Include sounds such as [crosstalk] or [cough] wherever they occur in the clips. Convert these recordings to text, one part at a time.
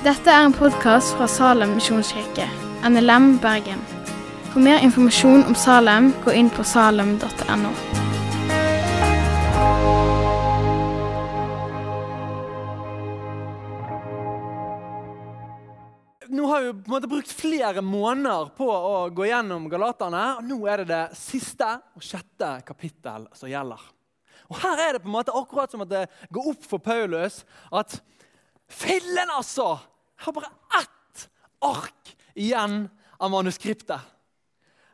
Dette er en podkast fra Salem misjonskirke, NLM Bergen. For mer informasjon om Salem, gå inn på salem.no. Nå har vi på en måte brukt flere måneder på å gå gjennom Galaterne. og Nå er det det siste og sjette kapittel som gjelder. Og Her er det på en måte akkurat som at det går opp for Paulus at Fillen, altså! Jeg har bare ett ark igjen av manuskriptet.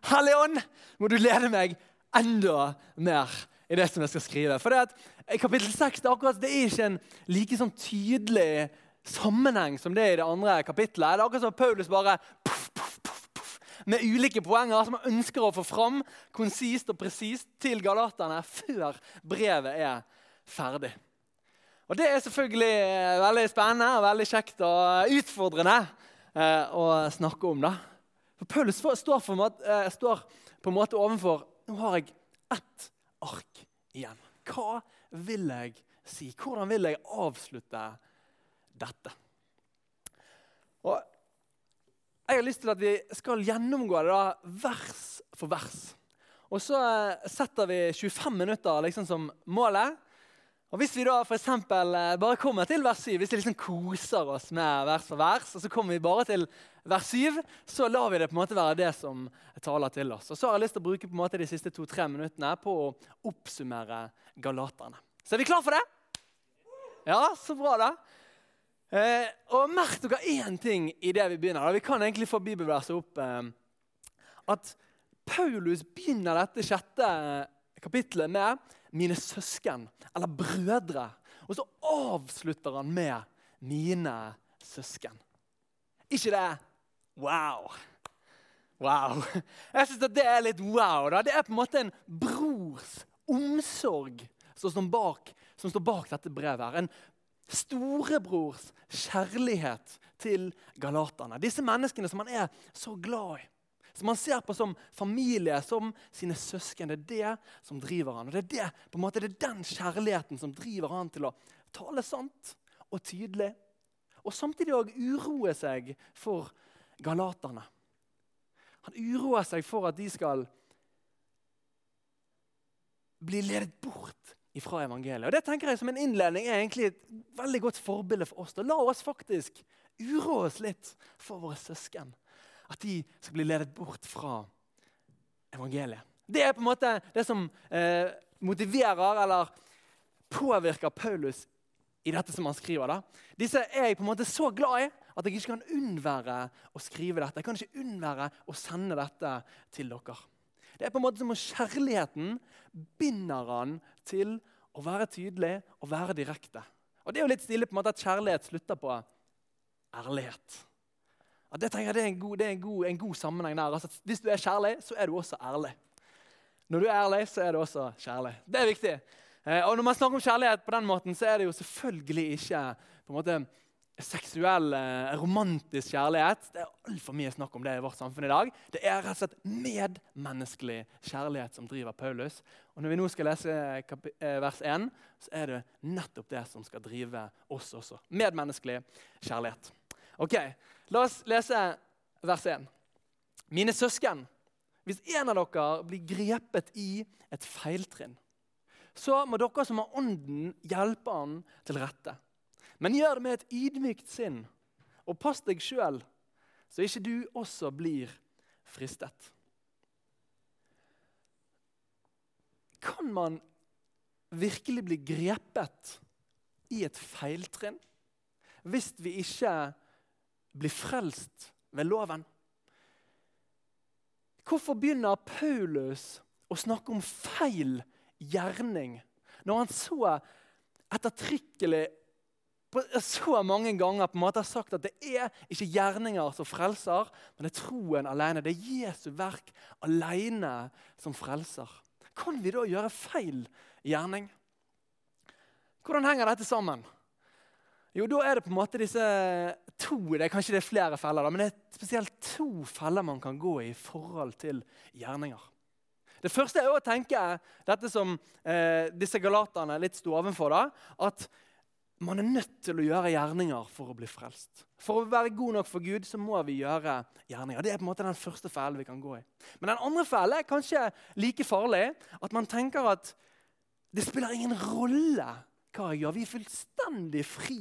Hellige må du lede meg enda mer i det som jeg skal skrive. For det at kapittel 6 det er, akkurat, det er ikke en like sånn tydelig sammenheng som det er i det andre kapittelet. Det er akkurat som Paulus bare puff, puff, puff, med ulike poenger som han ønsker å få fram konsist og presist til galaterne før brevet er ferdig. Og Det er selvfølgelig veldig spennende og veldig kjekt og utfordrende eh, å snakke om. da. For Paulus står, for, eh, står på en måte overfor Nå har jeg ett ark igjen. Hva vil jeg si? Hvordan vil jeg avslutte dette? Og Jeg har lyst til at vi skal gjennomgå det da, vers for vers. Og så eh, setter vi 25 minutter liksom som målet. Og Hvis vi da for eksempel, eh, bare kommer til vers 7, hvis vi liksom koser oss med vers for vers, og så kommer vi bare til vers 7, så lar vi det på en måte være det som taler til oss. Og Så har jeg lyst til å bruke på en måte de siste to-tre minuttene på å oppsummere galaterne. Så er vi klar for det? Ja, så bra, da. Eh, og Merk dere én ting i det vi begynner. Da. Vi kan egentlig få bibelverset opp. Eh, at Paulus begynner dette sjette kapittelet med 'mine søsken', eller 'brødre'. Og så avslutter han med 'mine søsken'. Ikke det wow? Wow. Jeg syns det er litt wow. Da. Det er på en måte en brors omsorg som står bak, som står bak dette brevet. her. En storebrors kjærlighet til galaterne. Disse menneskene som han er så glad i. Som han ser på som familie, som sine søsken. Det er det som driver han. Og Det er, det, på en måte, det er den kjærligheten som driver han til å tale sant og tydelig. Og samtidig òg uroe seg for galaterne. Han uroer seg for at de skal bli ledet bort fra evangeliet. Og Det tenker jeg som en innledning er egentlig et veldig godt forbilde for oss. Da la oss faktisk uroe oss litt for våre søsken. At de skal bli ledet bort fra evangeliet. Det er på en måte det som eh, motiverer eller påvirker Paulus i dette som han skriver. da. Disse er jeg på en måte så glad i at jeg ikke kan unnvære å skrive dette. Jeg kan ikke unnvære å sende dette til dere. Det er på en måte som om kjærligheten binder han til å være tydelig og være direkte. Og Det er jo litt stilig på en måte at kjærlighet slutter på ærlighet. Og det jeg det er en god, det er en god, en god sammenheng der. Altså, hvis du er kjærlig, så er du også ærlig. Når du er ærlig, så er du også kjærlig. Det er viktig. Eh, og Når man snakker om kjærlighet på den måten, så er det jo selvfølgelig ikke på en måte seksuell, eh, romantisk kjærlighet. Det er altfor mye snakk om det i vårt samfunn i dag. Det er rett og slett medmenneskelig kjærlighet som driver Paulus. Og Når vi nå skal lese eh, vers 1, så er det nettopp det som skal drive oss også. Medmenneskelig kjærlighet. Ok, La oss lese vers 1. Mine søsken, hvis en av dere blir grepet i et feiltrinn, så må dere som har ånden, hjelpe han til rette. Men gjør det med et ydmykt sinn, og pass deg sjøl, så ikke du også blir fristet. Kan man virkelig bli grepet i et feiltrinn hvis vi ikke blir frelst ved loven? Hvorfor begynner Paulus å snakke om feil gjerning når han så ettertrykkelig så mange ganger på en måte har sagt at det er ikke gjerninger som frelser, men det er troen alene. Det er Jesu verk alene som frelser. Kan vi da gjøre feil gjerning? Hvordan henger dette sammen? Jo, da er det på en måte disse to det er Kanskje det er flere feller, da, men det er spesielt to feller man kan gå i i forhold til gjerninger. Det første er å tenke dette som eh, disse galaterne litt sto ovenfor. da, At man er nødt til å gjøre gjerninger for å bli frelst. For å være god nok for Gud så må vi gjøre gjerninger. Det er på en måte den første fellen vi kan gå i. Men den andre fellen er kanskje like farlig. At man tenker at det spiller ingen rolle hva jeg gjør. Vi er fullstendig fri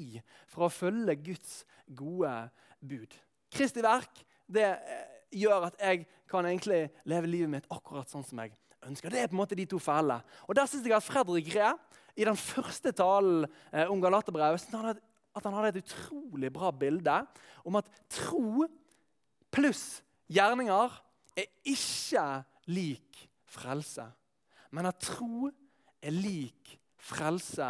fra å følge Guds gode bud. Kristi verk det eh, gjør at jeg kan egentlig leve livet mitt akkurat sånn som jeg ønsker. Det er på en måte de to fellene. Og Der syns jeg at Fredrik Ree i den første talen eh, om Galaterbrevet at han hadde et utrolig bra bilde om at tro pluss gjerninger er ikke lik frelse. Men at tro er lik frelse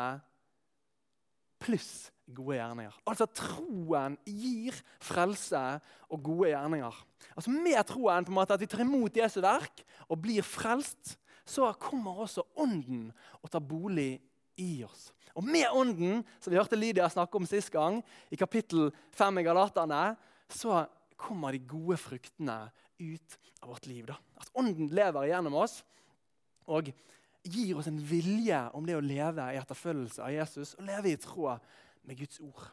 pluss gode gjerninger. Altså troen gir frelse og gode gjerninger. Altså Med troen på en måte at vi tar imot Jesu verk og blir frelst, så kommer også Ånden og tar bolig i oss. Og med Ånden, som vi hørte Lydia snakke om sist gang, i kapittel 5 i Galaterne, så kommer de gode fruktene ut av vårt liv. Da. At Ånden lever gjennom oss og gir oss en vilje om det å leve i etterfølgelse av Jesus og leve i tråd med Guds ord.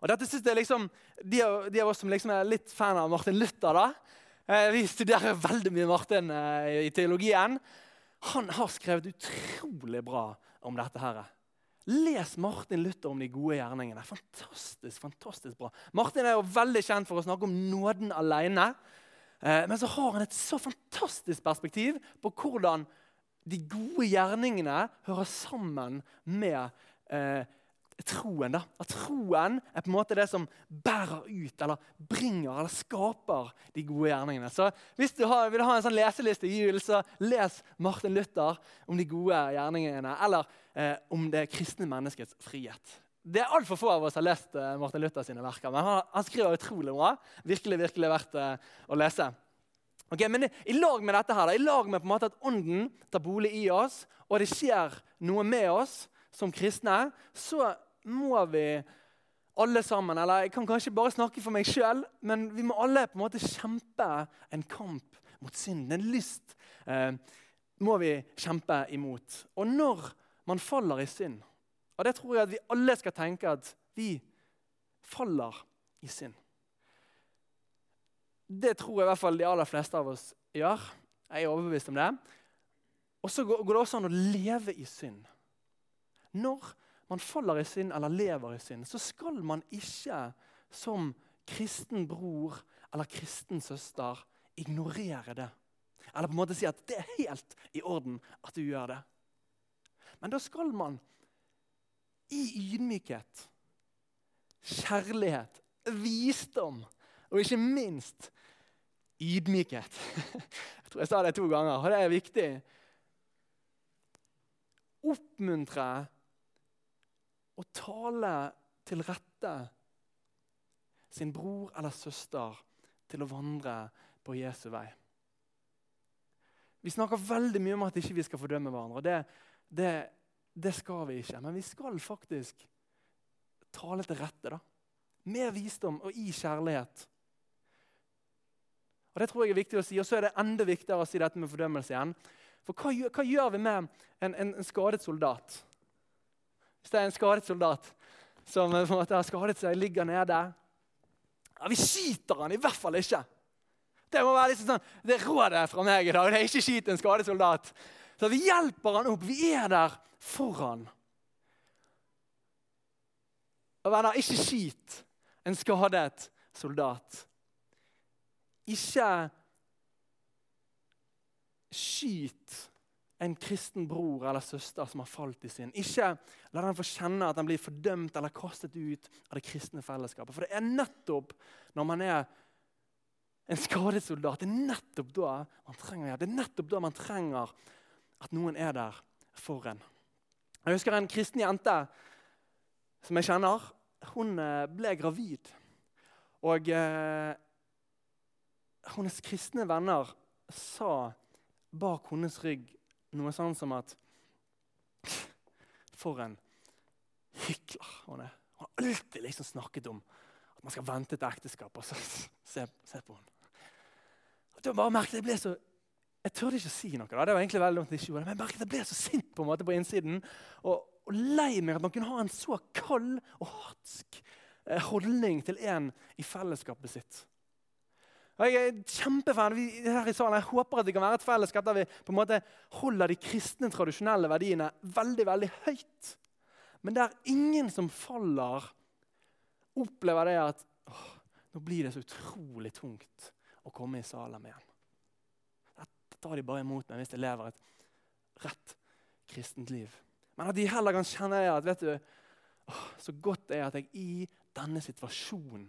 Og dette synes jeg liksom, de av, de av oss som liksom er litt fan av Martin Luther da, eh, Vi studerer veldig mye Martin eh, i teologien. Han har skrevet utrolig bra om dette. her. Les Martin Luther om de gode gjerningene. Fantastisk, fantastisk bra. Martin er jo veldig kjent for å snakke om nåden alene. Eh, men så har han et så fantastisk perspektiv på hvordan de gode gjerningene hører sammen med eh, troen. da. At troen er på en måte det som bærer ut, eller bringer, eller skaper de gode gjerningene. Så Hvis du har, vil ha en sånn leseliste i jul, så les Martin Luther om de gode gjerningene. Eller eh, om det kristne menneskets frihet. Det er Altfor få av oss har lest eh, Martin Luther sine verker, men han, han skriver utrolig bra. Virkelig, virkelig verdt eh, å lese. Ok, men I lag med dette her, i lag med på en måte at Ånden tar bolig i oss, og det skjer noe med oss som kristne, så må vi alle sammen Eller jeg kan kanskje bare snakke for meg sjøl, men vi må alle på en måte kjempe en kamp mot synden. En lyst eh, må vi kjempe imot. Og når man faller i synd Og det tror jeg at vi alle skal tenke at vi faller i synd. Det tror jeg i hvert fall de aller fleste av oss gjør. Jeg er overbevist om det. Og så går det også an å leve i synd. Når man faller i synd eller lever i synd, så skal man ikke som kristen bror eller kristen søster ignorere det. Eller på en måte si at det er helt i orden at du gjør det. Men da skal man i ydmykhet, kjærlighet, visdom og ikke minst ydmykhet [laughs] Jeg tror jeg sa det to ganger, og det er viktig. Oppmuntre og tale til rette sin bror eller søster til å vandre på Jesu vei. Vi snakker veldig mye om at ikke vi ikke skal fordømme hverandre. Det, det, det, skal vi ikke. Men vi skal faktisk tale til rette. da. Med visdom og i kjærlighet. Og Det tror jeg er viktig å si. Og så er det enda viktigere å si dette med fordømmelse igjen. For hva, hva gjør vi med en, en, en skadet soldat? Hvis det er en skadet soldat som på en måte har skadet seg, ligger nede ja, Vi skyter han i hvert fall ikke. Det må være liksom sånn, det rådet fra meg i dag. det er Ikke skyt en skadet soldat. Så Vi hjelper han opp. Vi er der for han. Og venner, ikke skyt en skadet soldat. Ikke skyt en kristen bror eller søster som har falt i synd. Ikke la den få kjenne at den blir fordømt eller kastet ut av det kristne fellesskapet. For det er nettopp når man er en skadet soldat, det er nettopp da man trenger. Det er nettopp da man trenger at noen er der for en. Jeg husker en kristen jente som jeg kjenner. Hun eh, ble gravid. Og eh, hennes kristne venner sa bak hennes rygg noe sånn som at For en hykler hun er. Hun har alltid liksom snakket om at man skal vente til ekteskap. og så [laughs] se, se på henne. Jeg bare merket jeg ble så, jeg turte ikke å si noe. da. Det var egentlig veldig dumt ikke gjorde, men jeg merket jeg ble så sint på en måte på innsiden. Og, og lei meg at man kunne ha en så kald og hatsk eh, holdning til en i fellesskapet sitt. Og jeg er kjempefan. Vi, her i salen, jeg håper at det kan være et fellesskap der vi på en måte holder de kristne, tradisjonelle verdiene veldig veldig høyt. Men der ingen som faller, opplever det at åh, nå blir det så utrolig tungt å komme i Salem igjen. Dette tar de bare imot meg hvis jeg lever et rett kristent liv. Men at de heller kan kjenne at vet du, åh, så godt det er at jeg i denne situasjonen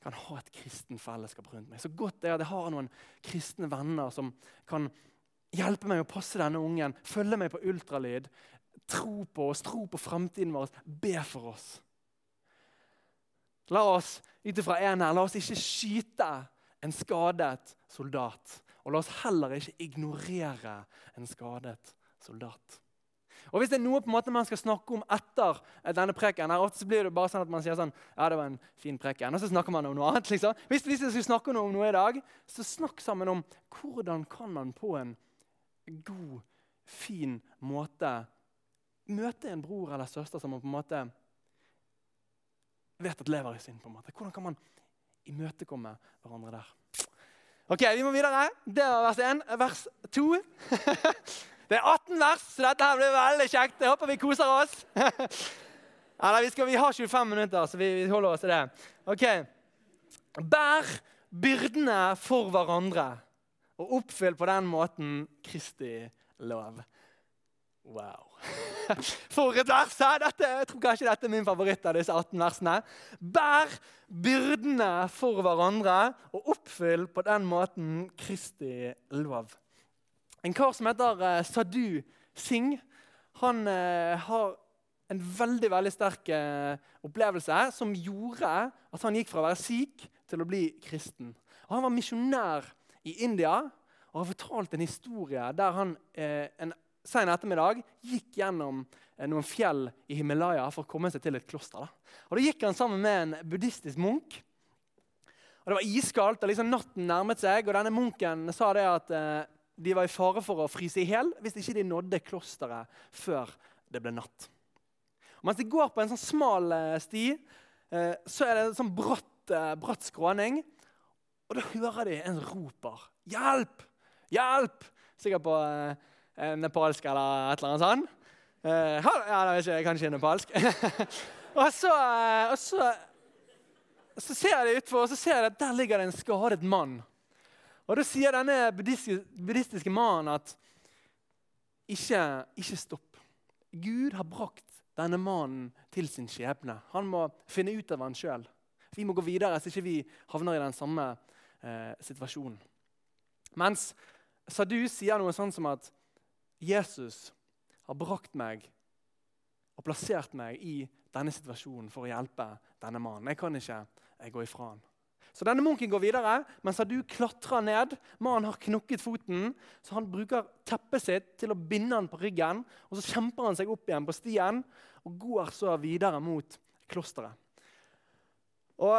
kan ha et kristen fellesskap rundt meg. Så godt det er at jeg har noen kristne venner som kan hjelpe meg å passe denne ungen, følge meg på ultralyd, tro på oss, tro på fremtiden vår, be for oss. La oss ut ifra en her, la oss ikke skyte en skadet soldat. Og la oss heller ikke ignorere en skadet soldat. Og Hvis det er noe på en måte man skal snakke om etter denne preken, her, ofte så blir det bare sånn at man sier sånn, ja det var en fin preken, og så snakker man om noe annet. liksom. Hvis, vi skal snakke om noe i dag, så snakk sammen om hvordan kan man på en god, fin måte møte en bror eller søster som man på en måte vet at lever i synd. på en måte. Hvordan kan man imøtekomme hverandre der? Ok, Vi må videre. Det var vers 1. Vers 2. [laughs] Det er 18 vers, så dette her blir veldig kjekt. Jeg håper vi koser oss. [laughs] Eller, vi, skal, vi har 25 minutter, så vi, vi holder oss til det. Ok. Bær byrdene for hverandre, og oppfyll på den måten Kristi lov. Wow. [laughs] For et vers! Dette, jeg tror kanskje dette er min favoritt av disse 18 versene. Bær byrdene for hverandre, og oppfyll på den måten Kristi lov. En kar som heter uh, Sadu Singh, han uh, har en veldig veldig sterk uh, opplevelse som gjorde at han gikk fra å være sikh til å bli kristen. Og han var misjonær i India og har fortalt en historie der han en sen ettermiddag gikk gjennom noen fjell i Himalaya for å komme seg til et kloster. Da. Og Da gikk han sammen med en buddhistisk munk. Og Det var iskaldt, og liksom natten nærmet seg. og denne Munken sa det at de var i fare for å fryse i hjel hvis ikke de nådde klosteret før det ble natt. Og mens de går på en sånn smal eh, sti, eh, så er det en sånn bratt, eh, bratt skråning. Og da hører de en roper 'Hjelp! Hjelp!' Sikkert på nepalsk eller et eller annet sånt. Ja, det er ikke, kanskje nepalsk. [laughs] og, så, og så, så, ser de utfor, og så ser de at der ligger det en skadet mann. Og Da sier denne buddhistiske mannen at ikke, ikke stopp. Gud har brakt denne mannen til sin skjebne. Han må finne ut av han sjøl. Vi må gå videre, så ikke vi havner i den samme eh, situasjonen. Mens Sadu sier noe sånn som at Jesus har brakt meg og plassert meg i denne situasjonen for å hjelpe denne mannen. Jeg kan ikke jeg gå ifra han. Så denne munken går videre, mens du klatrer ned. Mannen har knokket foten, så han bruker teppet sitt til å binde han på ryggen. og Så kjemper han seg opp igjen på stien og går så videre mot klosteret. Og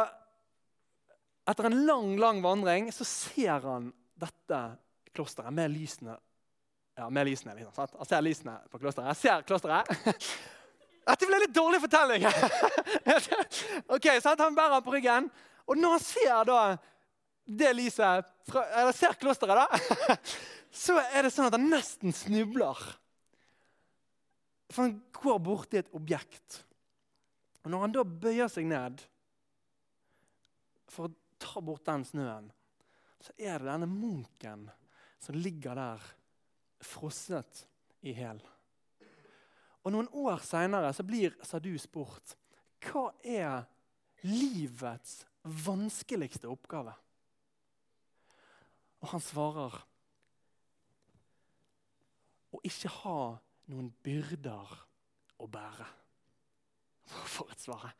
etter en lang lang vandring så ser han dette klosteret med lysene. Ja, med lysene, liksom. Sant? Han ser lysene på klosteret. Jeg ser klosteret. [laughs] Dette ble litt dårlig fortelling. [laughs] ok, sant? Han bærer på ryggen. Og når han ser da det lyset, fra, eller ser klosteret, da, [laughs] så er det sånn at han nesten snubler. For han går borti et objekt. Og Når han da bøyer seg ned for å ta bort den snøen, så er det denne munken som ligger der frosset i hæl. Og Noen år seinere blir Sadu spurt hva er livets vanskeligste oppgave. Og han svarer å ikke ha noen byrder å bære. For et svar!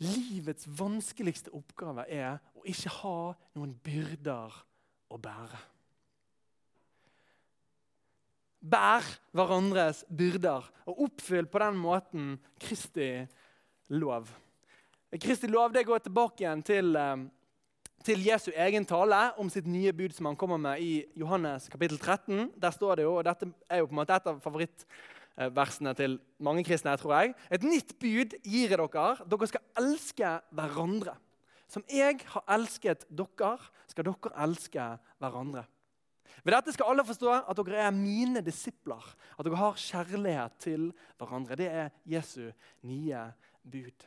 Livets vanskeligste oppgave er å ikke ha noen byrder å bære. Bær hverandres byrder og oppfyll på den måten Kristi lov. Kristi lov det går tilbake igjen til, eh, til Jesu egen tale om sitt nye bud som han kommer med i Johannes kapittel 13. Der står det jo, og Dette er jo på en måte et av favorittversene til mange kristne. tror jeg. Et nytt bud gir jeg dere. Dere skal elske hverandre. Som jeg har elsket dere, skal dere elske hverandre. Ved dette skal alle forstå at dere er mine disipler. At dere har kjærlighet til hverandre. Det er Jesu nye bud.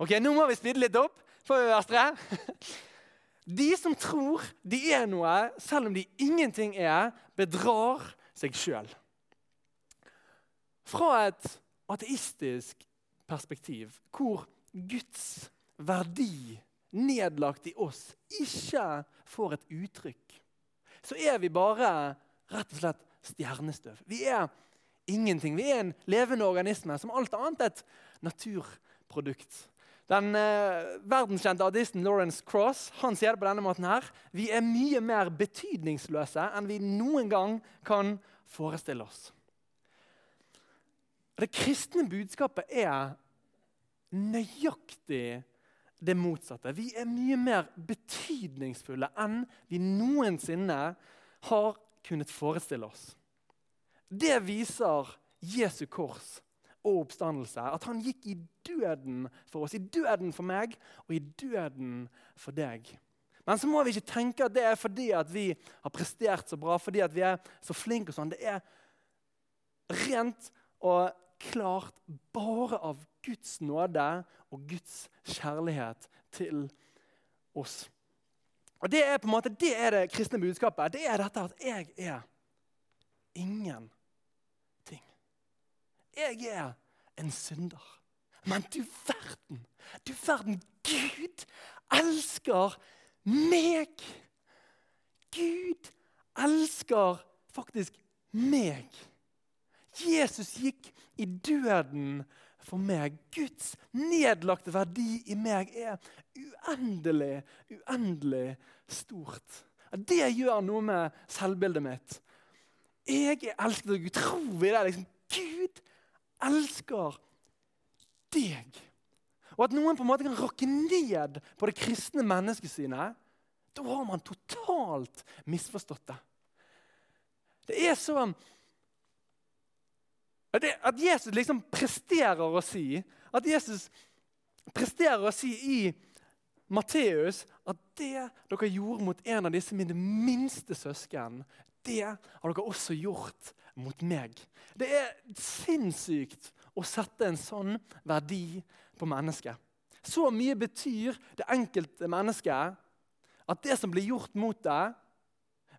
Ok, Nå må vi speede litt opp. Får vi være [laughs] De som tror de er noe, selv om de ingenting er, bedrar seg sjøl. Fra et ateistisk perspektiv, hvor Guds verdi nedlagt i oss ikke får et uttrykk, så er vi bare rett og slett stjernestøv. Vi er ingenting. Vi er en levende organisme som alt annet et naturprodukt. Den eh, verdenskjente artisten Lawrence Cross han sier det på denne måten her. Vi er mye mer betydningsløse enn vi noen gang kan forestille oss. Det kristne budskapet er nøyaktig det motsatte. Vi er mye mer betydningsfulle enn vi noensinne har kunnet forestille oss. Det viser Jesu kors og oppstandelse. At han gikk i døden for oss. I døden for meg og i døden for deg. Men så må vi ikke tenke at det er fordi at vi har prestert så bra, fordi at vi er så flinke. og sånn. Det er rent og klart bare av Guds nåde og Guds kjærlighet til oss. Og Det er på en måte, det er det kristne budskapet. Det er dette at jeg er ingenting. Jeg er en synder. Men du verden! Du verden! Gud elsker meg! Gud elsker faktisk meg. Jesus gikk i døden for meg. Guds nedlagte verdi i meg er uendelig, uendelig stort. Det gjør noe med selvbildet mitt. Jeg er elsket av Gud. Tror vi det? Liksom, Gud elsker deg. Og at noen på en måte kan rakke ned på det kristne menneskesynet, da har man totalt misforstått det. Det er så at Jesus liksom presterer å si At Jesus presterer å si i Matteus at det dere gjorde mot en av disse mine minste søsken, det har dere også gjort mot meg. Det er sinnssykt å sette en sånn verdi på mennesket. Så mye betyr det enkelte mennesket at det som blir gjort mot deg,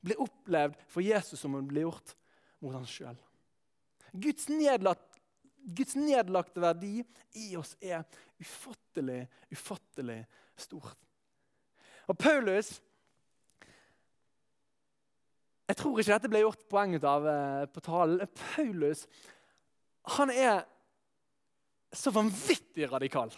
blir opplevd for Jesus som det blir gjort mot han sjøl. Guds, Guds nedlagte verdi i oss er ufattelig, ufattelig stort. Og Paulus Jeg tror ikke dette ble gjort poeng av eh, på talen. Paulus han er så vanvittig radikal.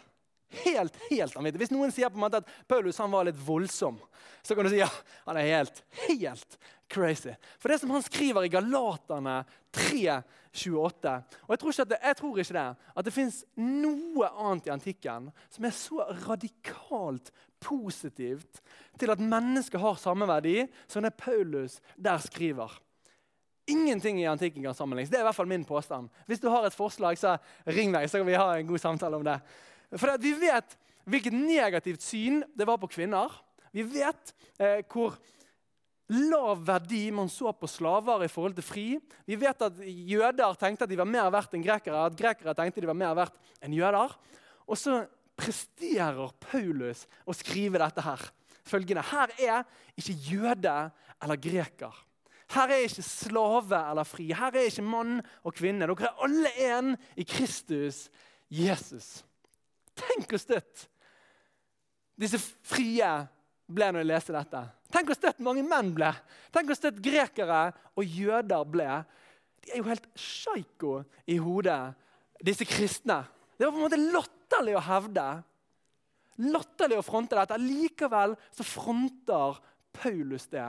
Helt, helt vanvittig. Hvis noen sier på en måte at Paulus han var litt voldsom, så kan du si ja, han er helt, helt crazy. For det som han skriver i Galaterne 3,28 Og jeg tror ikke, det, jeg tror ikke det, at det fins noe annet i antikken som er så radikalt positivt til at mennesker har samme verdi som det Paulus der skriver. Ingenting i antikken kan sammenlignes. Det er i hvert fall min påstand. Hvis du har et forslag, så ring meg, så kan vi ha en god samtale om det. For Vi vet hvilket negativt syn det var på kvinner. Vi vet eh, hvor lav verdi man så på slaver i forhold til fri. Vi vet at jøder tenkte at de var mer verdt enn grekere, at grekere tenkte de var mer verdt enn jøder. Og så presterer Paulus å skrive dette her. Følgende, Her er ikke jøde eller greker. Her er ikke slave eller fri. Her er ikke mann og kvinne. Dere er alle én i Kristus Jesus. Tenk hvor støtt disse frie ble når jeg leste dette. Tenk hvor støtt mange menn ble. Tenk hvor støtt grekere og jøder ble. De er jo helt sjaiko i hodet, disse kristne. Det var på en måte latterlig å hevde. Latterlig å fronte dette. Likevel så fronter Paulus det.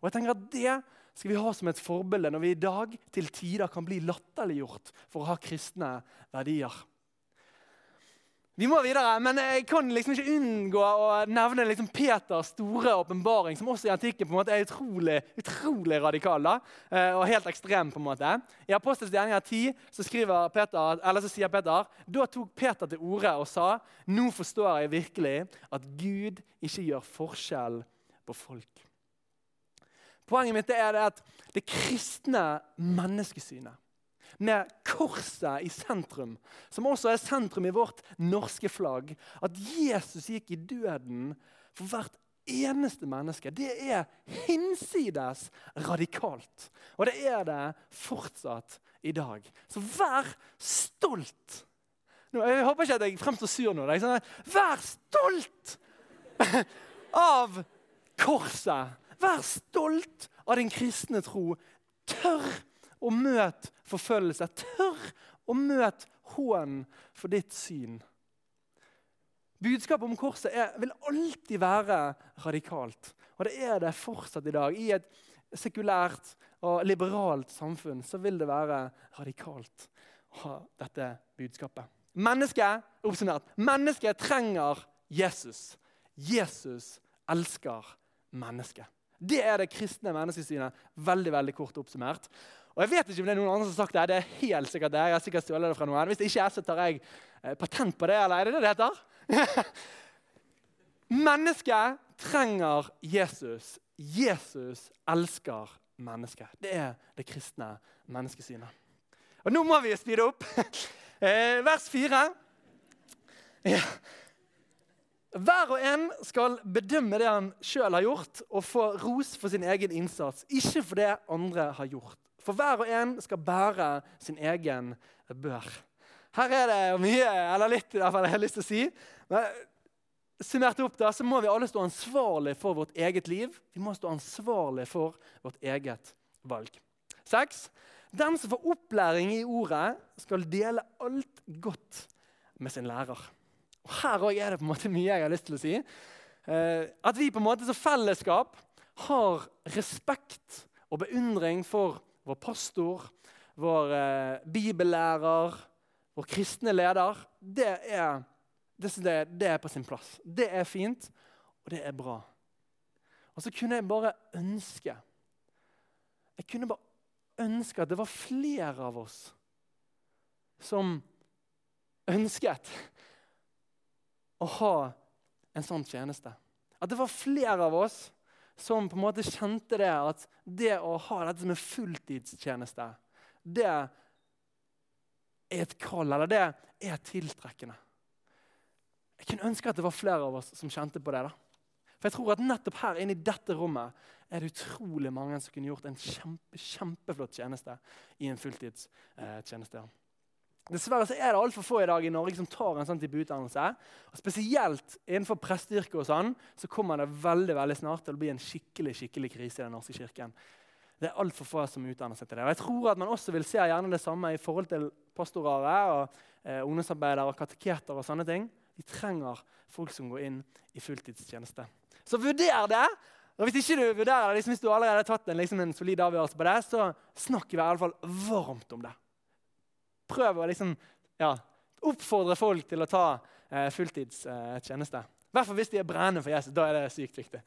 Og jeg tenker at Det skal vi ha som et forbilde når vi i dag til tider kan bli latterliggjort for å ha kristne verdier. Vi må videre, men jeg kan liksom ikke unngå å nevne liksom Peters store åpenbaring, som også i antikken på en måte er utrolig, utrolig radikal da, eh, og helt ekstrem. på en måte. I Apostels gjerninger 10 så, Peter, så sier Peter da tok Peter til orde og sa nå forstår jeg virkelig at Gud ikke gjør forskjell på folk. Poenget mitt er at det kristne menneskesynet med korset i sentrum, som også er sentrum i vårt norske flagg. At Jesus gikk i døden for hvert eneste menneske. Det er hinsides radikalt. Og det er det fortsatt i dag. Så vær stolt. Jeg håper ikke at jeg fremstår sur nå. Vær stolt [laughs] av korset. Vær stolt av din kristne tro. Tørr å møte forfølgelse. Tør å møte hån for ditt syn. Budskapet om korset er, vil alltid være radikalt. Og det er det fortsatt i dag. I et sekulært og liberalt samfunn så vil det være radikalt å ha dette budskapet. Mennesket, oppsummert, mennesket trenger Jesus. Jesus elsker mennesket. Det er det kristne menneskesynet veldig veldig kort oppsummert. Og jeg vet ikke om Det er noen andre som har sagt det. Det er helt sikkert det. Jeg har sikkert stjålet det fra noen. Hvis det ikke er, så tar jeg eh, patent på det. Eller er det det det heter? [laughs] Mennesket trenger Jesus. Jesus elsker mennesket. Det er det kristne menneskesynet. Og Nå må vi speede opp. [laughs] Eh, vers 4. Ja. Hver og en skal bedømme det han sjøl har gjort, og få ros for sin egen innsats, ikke for det andre har gjort. For hver og en skal bære sin egen bør. Her er det mye, eller litt i hvert fall, jeg har lyst til å si. Men Summert opp da, så må vi alle stå ansvarlig for vårt eget liv. Vi må stå ansvarlig for vårt eget valg. Seks. Den som får opplæring i ordet, skal dele alt godt med sin lærer. Og Her òg er det på en måte mye jeg har lyst til å si. Eh, at vi på en måte som fellesskap har respekt og beundring for vår pastor, vår eh, bibellærer, vår kristne leder, det er, det, det er på sin plass. Det er fint, og det er bra. Og så kunne jeg bare ønske Jeg kunne bare ønske at det var flere av oss som ønsket å ha en sånn tjeneste. At det var flere av oss som på en måte kjente det at det å ha dette som en fulltidstjeneste, det er et kall, eller det er tiltrekkende. Jeg kunne ønske at det var flere av oss som kjente på det. da. For jeg tror at nettopp her inne i dette rommet er det utrolig mange som kunne gjort en kjempe, kjempeflott tjeneste i en fulltidstjeneste. Eh, Dessverre så er det altfor få i dag i Norge som tar en sånn type utdannelse. Og Spesielt innenfor presteyrket og sånn, så kommer det veldig veldig snart til å bli en skikkelig skikkelig krise i Den norske kirken. Det er altfor få som utdanner seg til det. Og jeg tror at Man også vil se gjerne det samme i forhold til pastorare og eh, ungdomsarbeidere og kateketer. og sånne ting. De trenger folk som går inn i fulltidstjeneste. Så vurder det! Og Hvis ikke du vurderer det, liksom, hvis du allerede har tatt en, liksom, en solid avgjørelse på det, så snakker vi i alle fall varmt om det prøv å liksom, ja, oppfordre folk til å ta eh, fulltidstjeneste. Eh, I hvert fall hvis de er brennende for Jesus. Da er det sykt viktig. [laughs]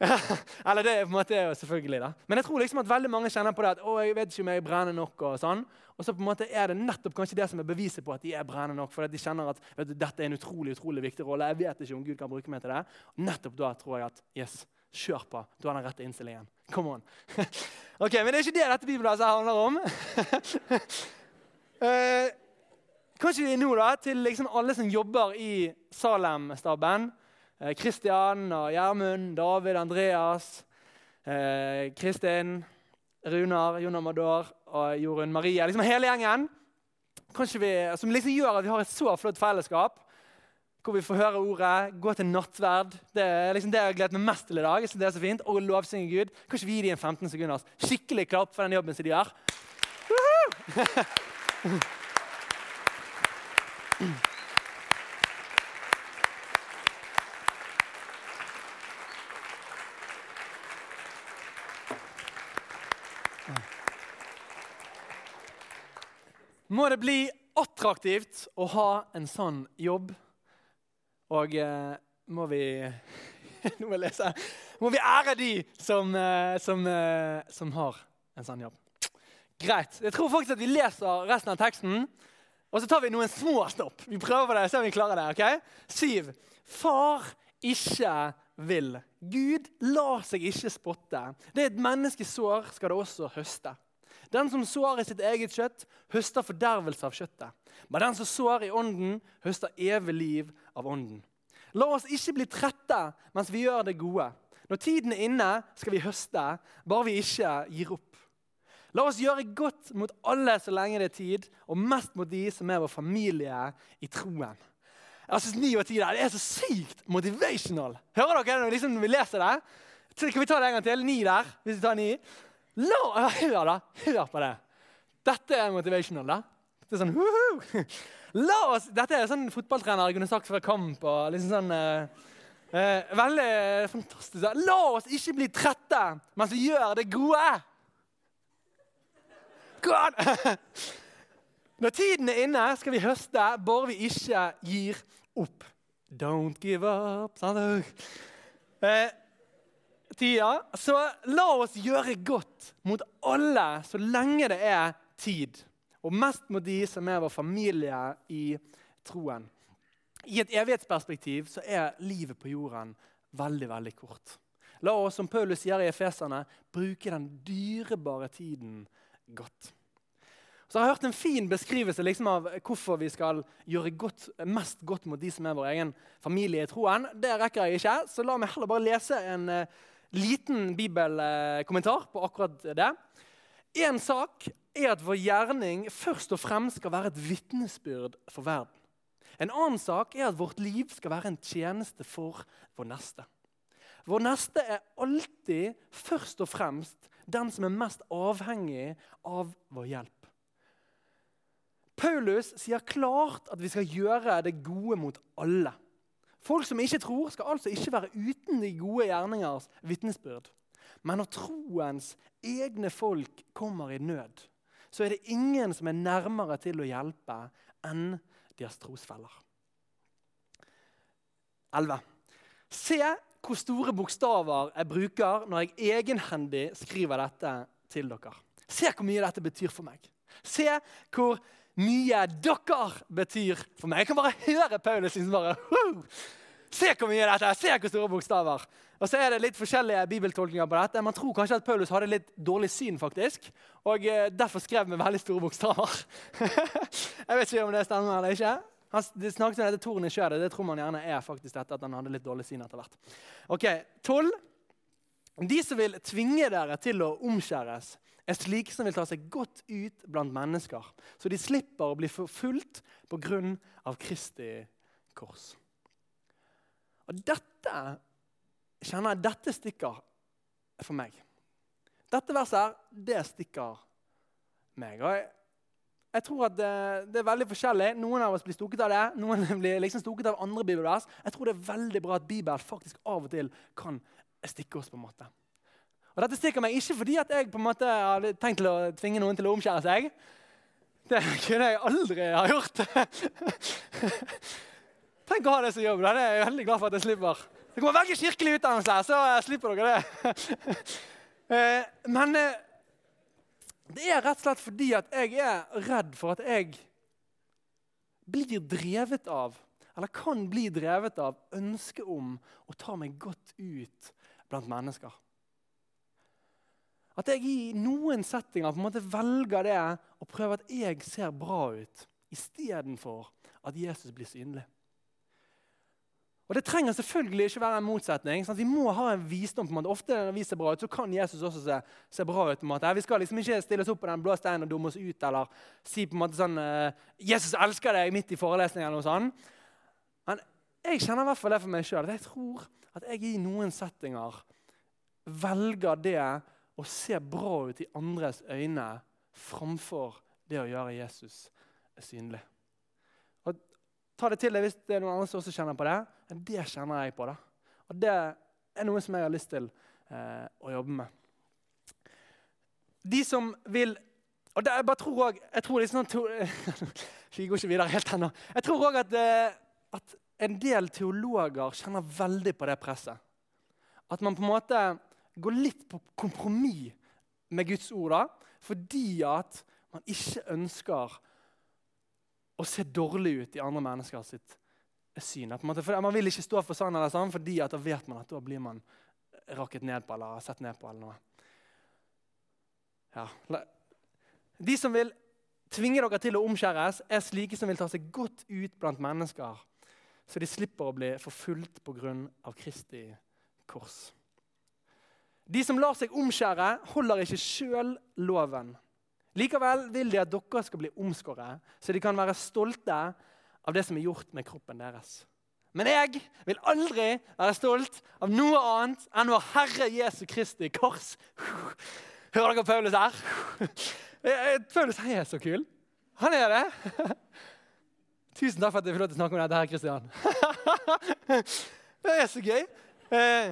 Eller det er på en måte selvfølgelig da. Men jeg tror liksom at veldig mange kjenner på det at å, jeg vet ikke om jeg er brennende nok. Og sånn. Og så på en måte er det nettopp kanskje det som er beviset på at de er brennende nok. For de kjenner at du, dette er en utrolig utrolig viktig rolle. Jeg vet ikke om Gud kan bruke meg til det. Nettopp da tror jeg at yes, kjør på. Du har den rette innstillingen. Come on. [laughs] ok, Men det er ikke det dette bibelen handler om. [laughs] Eh, kanskje nå da, til liksom alle som jobber i Salem-staben. Eh, Kristian, og Gjermund, David, Andreas, eh, Kristin, Runar, Jon Amador og Jorunn Marie. Liksom hele gjengen vi, som liksom gjør at vi har et så flott fellesskap. Hvor vi får høre ordet, gå til nattverd. Det er liksom det jeg har gledet meg mest til i dag. det er så fint, Og lovsynge Gud. Kanskje vi gir dem en 15 sekunder. Skikkelig klapp for den jobben som de gjør. [laughs] Må det bli attraktivt å ha en sånn jobb. Og eh, må vi [laughs] Nå må jeg lese. Må vi ære de som, eh, som, eh, som har en sånn jobb. Greit. Jeg tror faktisk at vi leser resten av teksten, og så tar vi noen små stopp. Vi prøver det, se om vi klarer det. ok? Syv. Far ikke vil. Gud lar seg ikke spotte. Det et menneske sår, skal det også høste. Den som sår i sitt eget kjøtt, høster fordervelse av kjøttet. Men den som sår i ånden, høster evig liv av ånden. La oss ikke bli trette mens vi gjør det gode. Når tiden er inne, skal vi høste, bare vi ikke gir opp. La oss gjøre godt mot alle så lenge det er tid, og mest mot de som er vår familie i troen. Jeg synes 9 og 10 der, Det er så sykt motivational. Hører dere når liksom vi leser det? Kan vi ta det en gang til? 9 der. hvis vi tar 9. La, hør, da. Hør på det. Dette er motivational. da. Det er sånn, Woohoo! La oss, Dette er sånn fotballtrener jeg kunne sagt før kamp. og liksom sånn... Uh, eh, veldig fantastisk. La oss ikke bli trette mens vi gjør det gode. God. [laughs] Når tiden er inne, skal vi høste, bare vi ikke gir opp. Don't give up. Sant? Eh, tida. Så la oss gjøre godt mot alle så lenge det er tid og mest mot de som er vår familie i troen. I et evighetsperspektiv så er livet på jorden veldig veldig kort. La oss, som Paulus sier i Efeserne, bruke den dyrebare tiden godt. Så jeg har hørt en fin beskrivelse liksom, av hvorfor vi skal gjøre godt, mest godt mot de som er vår egen familie i troen. Det rekker jeg ikke, så la meg heller bare lese en uh, liten bibelkommentar på akkurat det. En sak er at vår gjerning først og fremst skal være et vitnesbyrd for verden. En annen sak er at vårt liv skal være en tjeneste for vår neste. Vår neste er alltid først og fremst den som er mest avhengig av vår hjelp. Paulus sier klart at vi skal gjøre det gode mot alle. Folk som ikke tror, skal altså ikke være uten de gode gjerningers vitnesbyrd. Men når troens egne folk kommer i nød, så er det ingen som er nærmere til å hjelpe enn deres trosfeller. 11. Se hvor store bokstaver jeg bruker når jeg egenhendig skriver dette til dere. Se hvor mye dette betyr for meg. Se hvor mye dere betyr for meg. Jeg kan bare høre Paulus sin bare Se hvor mye dette er! Se hvor store bokstaver! Og så er det litt forskjellige bibeltolkninger på dette. Man tror kanskje at Paulus hadde litt dårlig syn, faktisk, og eh, derfor skrev med veldig store bokstaver. [laughs] jeg vet ikke om det stemmer eller ikke. Han, det snakkes om dette tornet. Det tror man gjerne er faktisk dette, at han hadde litt dårlig syn etter hvert. Ok, 12. De som vil tvinge dere til å omskjæres, er slike som vil ta seg godt ut blant mennesker, så de slipper å bli forfulgt pga. Kristi kors. Og dette kjenner jeg dette stikker for meg. Dette verset her, det stikker meg. Og jeg, jeg tror at det, er veldig forskjellig. Noen av oss blir stukket av det, noen [laughs] blir liksom stukket av andre bibelvers. Jeg tror det er veldig bra at Bibelen faktisk av og til kan stikke oss. på en måte. Og Dette stikker meg ikke fordi at jeg på en måte har tenkt til å tvinge noen til å omskjære seg. Det [laughs] kunne jeg aldri ha gjort. [laughs] Tenk å ha det som jobb. Det er jeg veldig glad for at jeg slipper. Det kommer veldig kirkelig utdannelse, så slipper dere det. Eh, men eh, det er rett og slett fordi at jeg er redd for at jeg blir drevet av, eller kan bli drevet av, ønsket om å ta meg godt ut blant mennesker. At jeg i noen settinger på en måte velger det og prøver at jeg ser bra ut, istedenfor at Jesus blir synlig. Og Det trenger selvfølgelig ikke være en motsetning. Sant? Vi må ha en visdom. på en måte. Ofte når vi ser bra ut, så kan Jesus også se, se bra ut. på en måte. Vi skal liksom ikke stille oss opp på den blå steinen og dumme oss ut eller si på en måte sånn uh, 'Jesus elsker deg' midt i forelesningen. eller noe sånt. Men jeg kjenner i hvert fall det for meg sjøl. Jeg tror at jeg i noen settinger velger det å se bra ut i andres øyne framfor det å gjøre Jesus synlig. Ta det til deg hvis det er noen andre som også kjenner på det. Det kjenner jeg på. det. Og det er noe som jeg har lyst til eh, å jobbe med. De som vil og det, jeg bare tror også, jeg tror liksom, [laughs] vi går ikke videre helt ennå. Jeg tror òg at, eh, at en del teologer kjenner veldig på det presset. At man på en måte går litt på kompromiss med Guds ord da, fordi at man ikke ønsker å se dårlig ut i andre mennesker sitt syn. Man, vil ikke stå for sånn eller sånn, fordi da vet man at da blir man rakket ned på eller sett ned på. eller noe. Ja. De som vil tvinge dere til å omskjæres, er slike som vil ta seg godt ut blant mennesker, så de slipper å bli forfulgt pga. Kristi kors. De som lar seg omskjære, holder ikke sjøl loven. Likevel vil de at dere skal bli omskåret, så de kan være stolte av det som er gjort med kroppen deres. Men jeg vil aldri være stolt av noe annet enn vår Herre Jesu Kristi kors. Hører dere Paulus her? Paulus er så kul. Han er det. Tusen takk for at jeg får lov til å snakke om dette her, Kristian. Det er så gøy. Eh,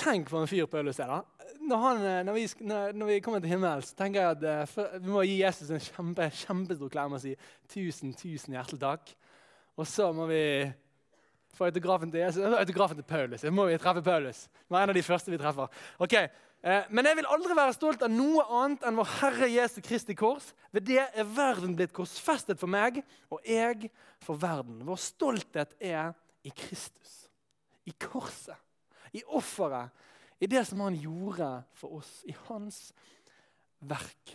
tenk på en fyr Paulus er, da når, han, eh, når, vi, når, vi, kommer til himmelen, så tenker jeg at for, vi må gi Jesus en kjempe, kjempestor klem og si tusen, tusen hjertelig takk. Og så må vi få autografen til, Jesus, autografen til Paulus. Jeg må vi treffe Paulus. Det var en av de første vi treffer. Ok, uh, Men jeg vil aldri være stolt av noe annet enn vår Herre Jesu Kristi kors. Ved det er verden blitt korsfestet for meg, og jeg for verden. Vår stolthet er i Kristus. I korset. I offeret i det som han gjorde for oss, i hans verk.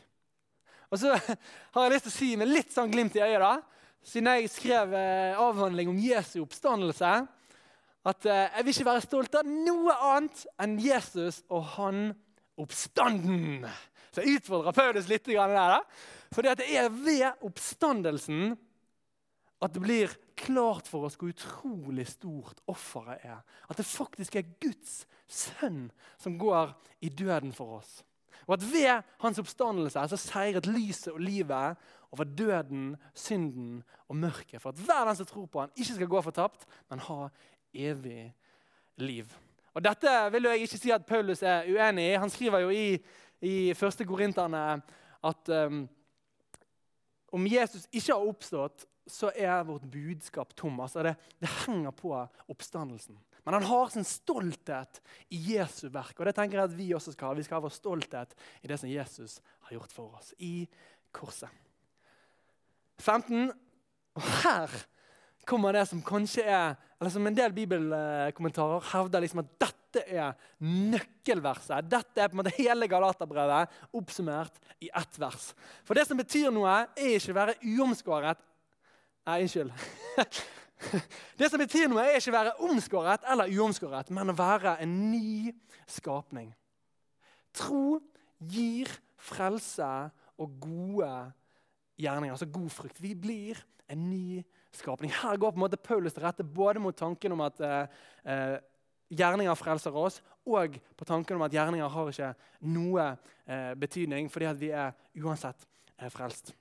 Og så har jeg lyst til å si med litt sånn glimt i øyet, da, siden jeg skrev eh, avhandling om Jesu oppstandelse, at eh, jeg vil ikke være stolt av noe annet enn Jesus og han oppstanden. Så jeg utfordrer Paulus litt der. For det er ved oppstandelsen at det blir klart for oss hvor utrolig stort offeret er. At det faktisk er Guds sønn som går i døden for oss. Og at ved hans oppstandelse så seiret lyset og livet over døden, synden og mørket. For at hver den som tror på han ikke skal gå fortapt, men ha evig liv. Og Dette vil jeg ikke si at Paulus er uenig i. Han skriver jo i, i 1. Korinterne at um, om Jesus ikke har oppstått, så er vårt budskap Thomas, det, det, henger på oppstandelsen. Men han har sin stolthet i Jesu verk. Og det tenker jeg at vi også skal ha. Vi skal ha vår stolthet i det som Jesus har gjort for oss. I korset. 15. Og her kommer det som kanskje er eller som En del bibelkommentarer hevder liksom at dette er nøkkelverset. Dette er på en måte hele Galaterbrevet oppsummert i ett vers. For det som betyr noe, er ikke å være uomskåret Nei, unnskyld. [laughs] Det som betyr noe, er ikke å være omskåret eller uomskåret, men å være en ny skapning. Tro gir frelse og gode gjerninger, altså god frukt. Vi blir en ny skapning. Her går på en måte Paulus til rette både mot tanken om at eh, eh, gjerninger frelser oss, og på tanken om at gjerninger har ikke noe eh, betydning, fordi vi er uansett eh, frelst.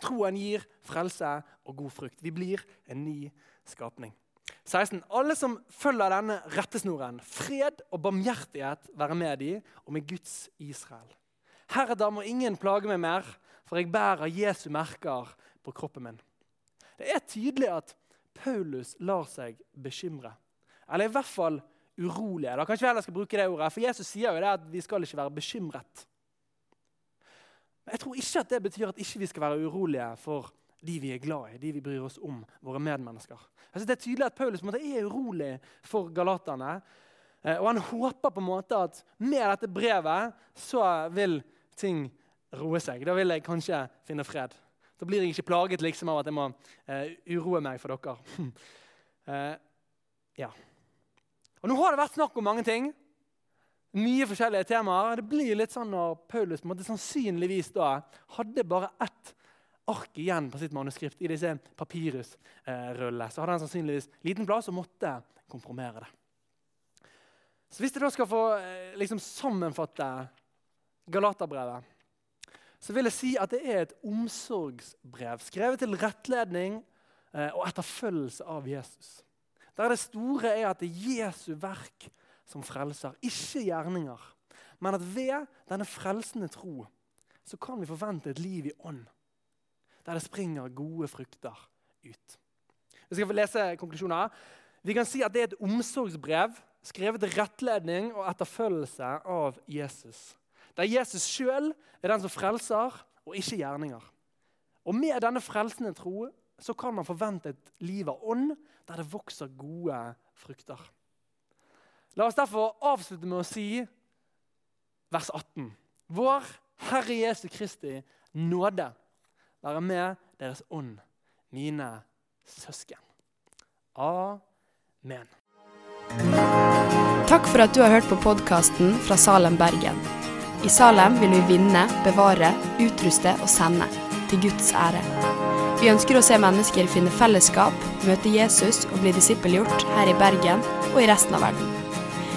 Troen gir frelse og god frukt. Vi blir en ny skapning. 16. Alle som følger denne rettesnoren, fred og barmhjertighet være med de og med Guds Israel. Heretter må ingen plage meg mer, for jeg bærer Jesu merker på kroppen min. Det er tydelig at Paulus lar seg bekymre. Eller i hvert fall urolige. Da kanskje vi heller skal bruke det ordet, For Jesus sier jo det at vi skal ikke være bekymret. Men jeg tror ikke at det betyr at ikke vi skal være urolige for de vi er glad i, de vi bryr oss om, våre medmennesker. Altså, det er tydelig at Paulus måte, er urolig for galaterne. Eh, og han håper på en måte at med dette brevet så vil ting roe seg. Da vil jeg kanskje finne fred. Da blir jeg ikke plaget liksom, av at jeg må uh, uroe meg for dere. uh, [laughs] ja. Og Nå har det vært snakk om mange ting mye forskjellige temaer. Det blir litt sånn når Paulus på en måte sannsynligvis da hadde bare ett ark igjen på sitt manuskript i disse papyrusrullene. Så hadde han sannsynligvis liten plass og måtte kompromere det. Så Hvis jeg da skal få eh, liksom, sammenfatte Galaterbrevet, så vil jeg si at det er et omsorgsbrev skrevet til rettledning eh, og etterfølgelse av Jesus. Der det store er at det er Jesu verk som frelser, ikke gjerninger. Men at ved denne frelsende tro så kan vi forvente et liv i ånd. der det springer gode frukter ut. Vi skal få lese konklusjoner. Vi kan si at det er et omsorgsbrev skrevet til rettledning og etterfølgelse av Jesus. Der Jesus sjøl er den som frelser, og ikke gjerninger. Og Med denne frelsende tro så kan man forvente et liv av ånd der det vokser gode frukter. La oss derfor avslutte med å si vers 18. Vår Herre Jesu Kristi nåde være med deres ånd, mine søsken. Amen. Takk for at du har hørt på podkasten fra Salem, Bergen. I Salem vil vi vinne, bevare, utruste og sende. Til Guds ære. Vi ønsker å se mennesker finne fellesskap, møte Jesus og bli disippelgjort her i Bergen og i resten av verden.